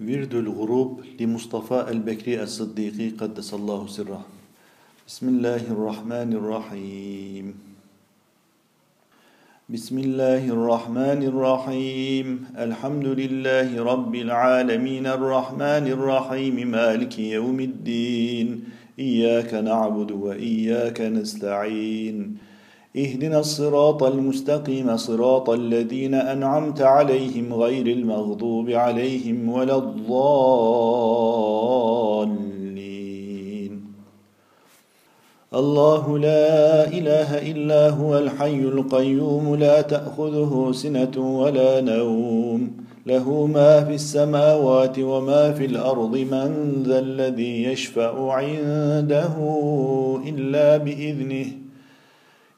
ورد الغروب لمصطفى البكري الصديقي قدس الله سره. بسم الله الرحمن الرحيم. بسم الله الرحمن الرحيم. الحمد لله رب العالمين. الرحمن الرحيم. مالك يوم الدين. إياك نعبد وإياك نستعين. اهدنا الصراط المستقيم صراط الذين أنعمت عليهم غير المغضوب عليهم ولا الضالين. الله لا إله إلا هو الحي القيوم لا تأخذه سنة ولا نوم. له ما في السماوات وما في الأرض من ذا الذي يشفع عنده إلا بإذنه.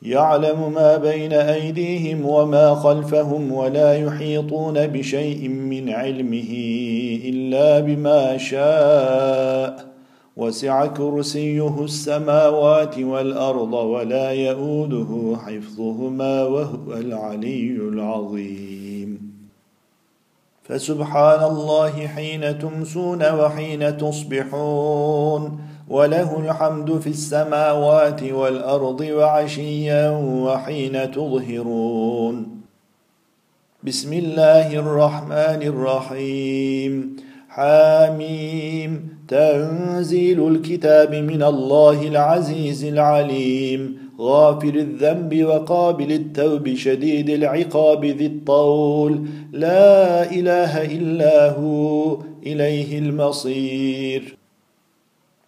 يعلم ما بين أيديهم وما خلفهم ولا يحيطون بشيء من علمه إلا بما شاء. وسع كرسيه السماوات والأرض ولا يئوده حفظهما وهو العلي العظيم. فسبحان الله حين تمسون وحين تصبحون. وله الحمد في السماوات والأرض وعشيا وحين تظهرون. بسم الله الرحمن الرحيم. حاميم. تنزيل الكتاب من الله العزيز العليم. غافر الذنب وقابل التوب شديد العقاب ذي الطول. لا إله إلا هو إليه المصير.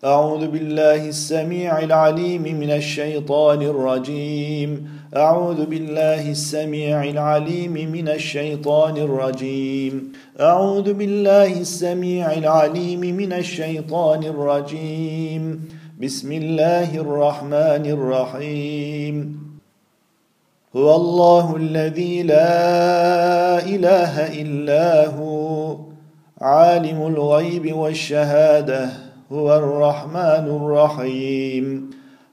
أعوذ بالله السميع العليم من الشيطان الرجيم. أعوذ بالله السميع العليم من الشيطان الرجيم. أعوذ بالله السميع العليم من الشيطان الرجيم. بسم الله الرحمن الرحيم. هو الله الذي لا إله إلا هو عالم الغيب والشهادة. هو الرحمن الرحيم.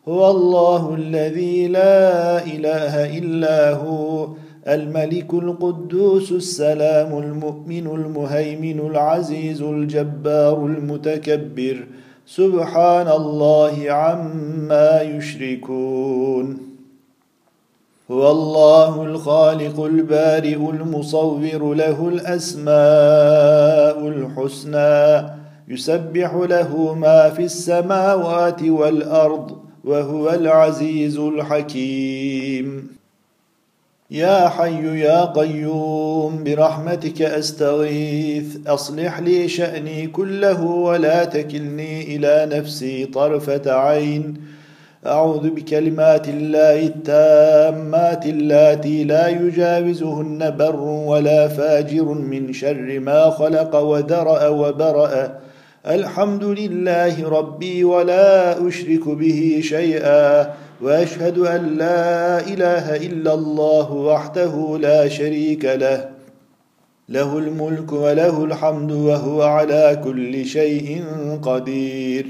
هو الله الذي لا إله إلا هو الملك القدوس السلام المؤمن المهيمن العزيز الجبار المتكبر. سبحان الله عما يشركون. هو الله الخالق البارئ المصور له الأسماء الحسنى. يسبح له ما في السماوات والأرض وهو العزيز الحكيم. يا حي يا قيوم برحمتك أستغيث. أصلح لي شأني كله ولا تكلني إلى نفسي طرفة عين. أعوذ بكلمات الله التامات اللاتي لا يجاوزهن بر ولا فاجر من شر ما خلق ودرأ وبرأ. الحمد لله ربي ولا أشرك به شيئا وأشهد أن لا إله إلا الله وحده لا شريك له له الملك وله الحمد وهو على كل شيء قدير.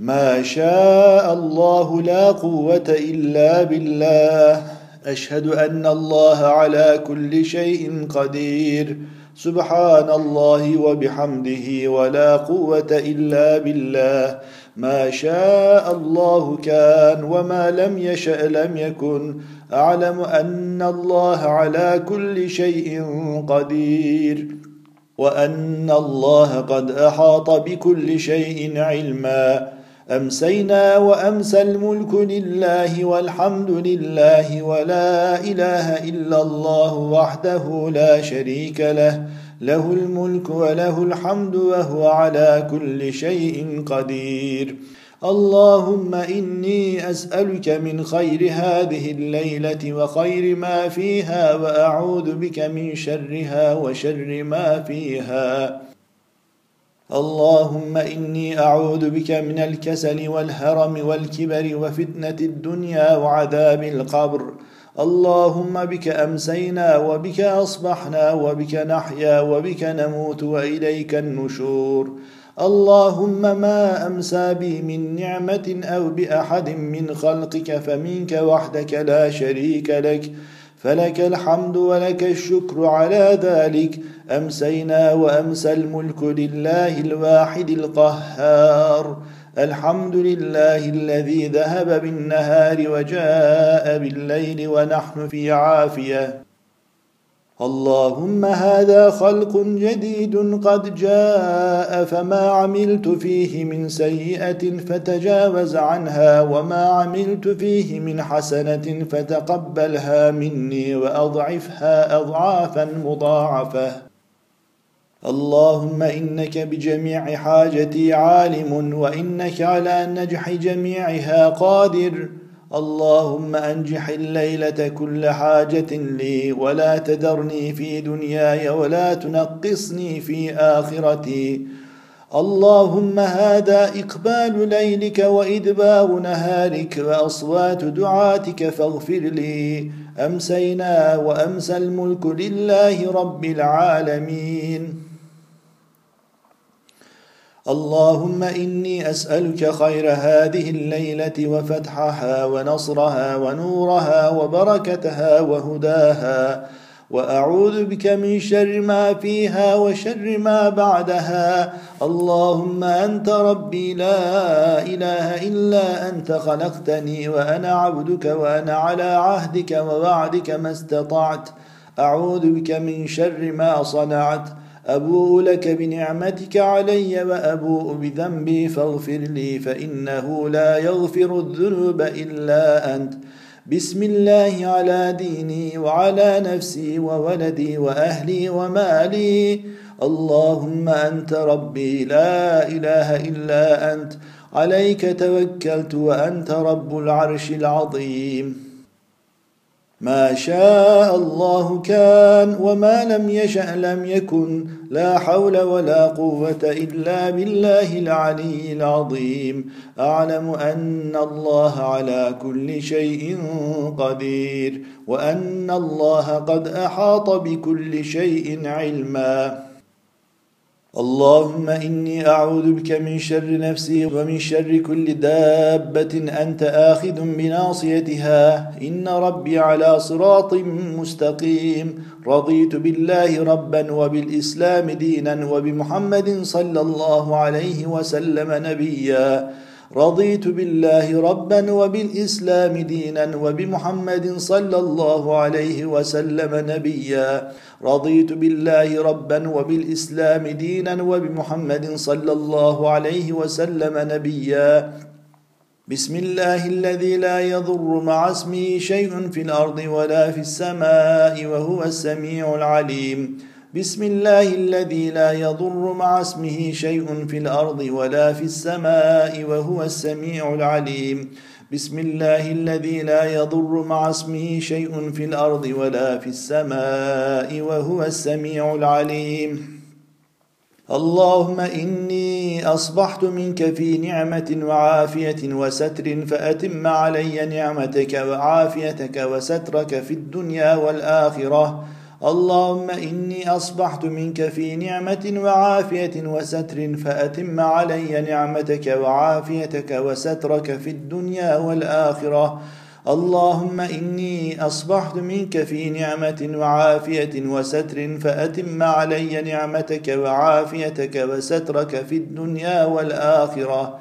ما شاء الله لا قوة إلا بالله أشهد أن الله على كل شيء قدير. سبحان الله وبحمده ولا قوة إلا بالله. ما شاء الله كان وما لم يشأ لم يكن. أعلم أن الله على كل شيء قدير. وأن الله قد أحاط بكل شيء علما. أمسينا وأمسى الملك لله والحمد لله ولا إله إلا الله وحده لا شريك له. له الملك وله الحمد وهو على كل شيء قدير. اللهم إني أسألك من خير هذه الليلة وخير ما فيها وأعوذ بك من شرها وشر ما فيها. اللهم إني أعوذ بك من الكسل والهرم والكبر وفتنة الدنيا وعذاب القبر. اللهم بك أمسينا وبك أصبحنا وبك نحيا وبك نموت وإليك النشور. اللهم ما أمسى بي من نعمة أو بأحد من خلقك فمنك وحدك لا شريك لك. فلك الحمد ولك الشكر على ذلك. أمسينا وأمسى الملك لله الواحد القهار. الحمد لله الذي ذهب بالنهار وجاء بالليل ونحن في عافية. اللهم هذا خلق جديد قد جاء فما عملت فيه من سيئة فتجاوز عنها وما عملت فيه من حسنة فتقبلها مني وأضعفها اضعافا مضاعفة. اللهم إنك بجميع حاجتي عالم وإنك على نجح جميعها قادر. اللهم أنجح الليلة كل حاجة لي ولا تذرني في دنياي ولا تنقصني في آخرتي. اللهم هذا إقبال ليلك وإدبار نهارك وأصوات دعاتك فاغفر لي. أمسينا وأمسى الملك لله رب العالمين. اللهم إني أسألك خير هذه الليلة وفتحها ونصرها ونورها وبركتها وهداها وأعوذ بك من شر ما فيها وشر ما بعدها. اللهم أنت ربي لا إله إلا أنت خلقتني وأنا عبدك وأنا على عهدك ووعدك ما استطعت. أعوذ بك من شر ما صنعت. أبوء لك بنعمتك علي وأبوء بذنبي فاغفر لي فإنه لا يغفر الذنوب إلا أنت. بسم الله على ديني وعلى نفسي وولدي وأهلي ومالي. اللهم أنت ربي لا إله إلا أنت. عليك توكلت وأنت رب العرش العظيم. ما شاء الله كان وما لم يشأ لم يكن. لا حول ولا قوة إلا بالله العلي العظيم. أعلم أن الله على كل شيء قدير وأن الله قد أحاط بكل شيء علما. اللهم إني أعوذ بك من شر نفسي ومن شر كل دابة أنت آخذ بناصيتها. إن ربي على صراط مستقيم. رضيت بالله ربا وبالإسلام دينا وبمحمد صلى الله عليه وسلم نبيا. رضيت بالله ربا وبالإسلام دينا وبمحمد صلى الله عليه وسلم نبيا. رضيت بالله ربا وبالإسلام دينا وبمحمد صلى الله عليه وسلم نبيا. بسم الله الذي لا يضر مع اسمه شيء في الأرض ولا في السماء وهو السميع العليم. بسم الله الذي لا يضر مع اسمه شيء في الأرض ولا في السماء وهو السميع العليم. بسم الله الذي لا يضر مع اسمه شيء في الأرض ولا في السماء وهو السميع العليم. اللهم إني أصبحت منك في نعمة وعافية وستر فأتم علي نعمتك وعافيتك وسترك في الدنيا والآخرة. اللهم إني أصبحت منك في نعمة وعافية وستر فأتم علي نعمتك وعافيتك وسترك في الدنيا والآخرة. اللهم إني أصبحت منك في نعمة وعافية وستر فأتم علي نعمتك وعافيتك وسترك في الدنيا والآخرة.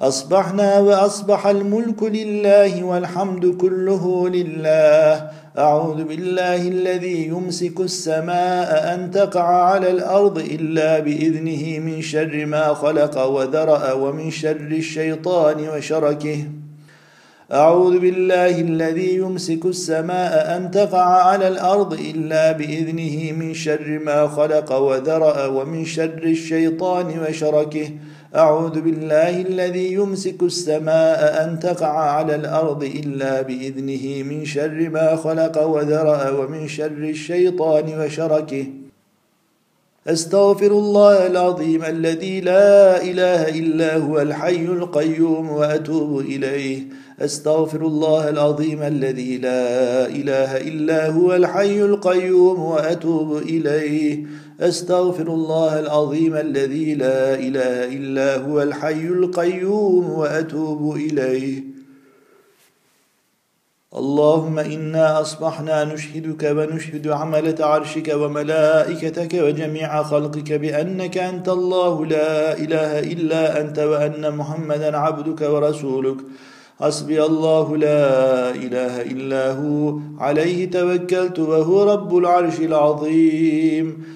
أصبحنا وأصبح الملك لله والحمد كله لله. أعوذ بالله الذي يمسك السماء أن تقع على الأرض إلا بإذنه من شر ما خلق وذرأ ومن شر الشيطان وشركه. أعوذ بالله الذي يمسك السماء أن تقع على الأرض إلا بإذنه من شر ما خلق وذرأ ومن شر الشيطان وشركه. أعوذ بالله الذي يمسك السماء أن تقع على الأرض إلا بإذنه من شر ما خلق وذرأ ومن شر الشيطان وشركه. أستغفر الله العظيم الذي لا إله إلا هو الحي القيوم وأتوب إليه. أستغفر الله العظيم الذي لا إله إلا هو الحي القيوم وأتوب إليه. أستغفر الله العظيم الذي لا إله إلا هو الحي القيوم وأتوب إليه. اللهم إنا أصبحنا نشهدك ونشهد عملة عرشك وملائكتك وجميع خلقك بأنك أنت الله لا إله إلا أنت وأن محمدا عبدك ورسولك. حسبي الله لا إله إلا هو. عليه توكلت وهو رب العرش العظيم.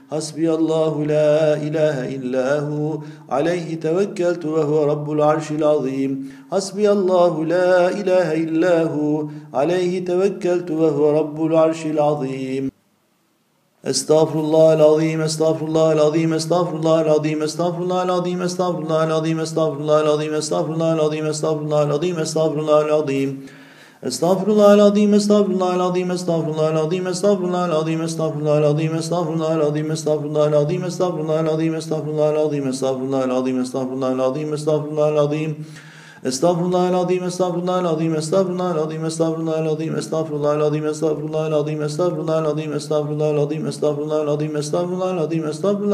حسبي الله لا إله إلا هو عليه توكلت وهو رب العرش العظيم حسبي الله لا إله إلا هو عليه توكلت وهو رب العرش العظيم استغفر الله العظيم استغفر الله العظيم استغفر الله العظيم استغفر الله العظيم استغفر الله العظيم استغفر الله العظيم استغفر الله العظيم استغفر الله العظيم استغفر الله العظيم استغفر الله العظيم استغفر الله العظيم استغفر الله العظيم استغفر الله العظيم استغفر الله العظيم استغفر الله العظيم استغفر الله العظيم استغفر الله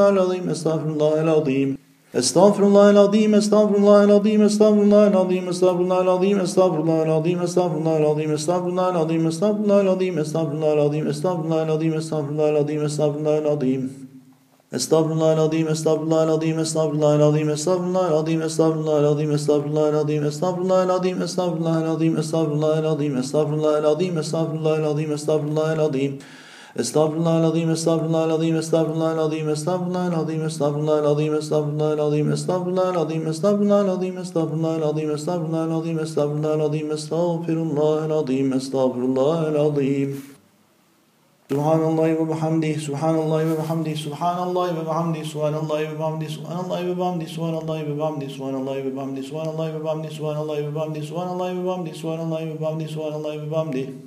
العظيم استغفر الله العظيم استغفر الله العظيم استغفر الله العظيم استغفر الله العظيم استغفر الله العظيم استغفر الله العظيم استغفر الله العظيم استغفر الله العظيم استغفر الله العظيم استغفر الله العظيم استغفر الله العظيم استغفر الله العظيم استغفر الله العظيم استغفر الله العظيم استغفر الله العظيم استغفر الله العظيم استغفر الله العظيم استغفر الله العظيم استغفر الله العظيم استغفر الله العظيم استغفر الله العظيم استغفر الله العظيم استغفر الله العظيم استغفر الله العظيم سبحان الله وبحمده سبحان الله وبحمده سبحان الله وبحمده سبحان الله وبحمده سبحان الله وبحمده سبحان الله وبحمده سبحان الله وبحمده سبحان الله وبحمده سبحان الله وبحمده سبحان الله وبحمده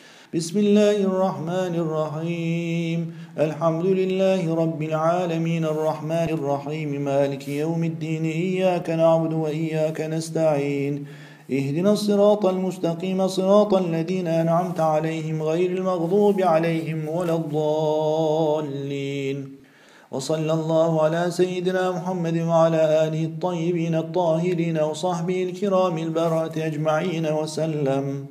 بسم الله الرحمن الرحيم الحمد لله رب العالمين الرحمن الرحيم مالك يوم الدين إياك نعبد وإياك نستعين اهدنا الصراط المستقيم صراط الذين أنعمت عليهم غير المغضوب عليهم ولا الضالين وصلى الله على سيدنا محمد وعلى آله الطيبين الطاهرين وصحبه الكرام البررة أجمعين وسلم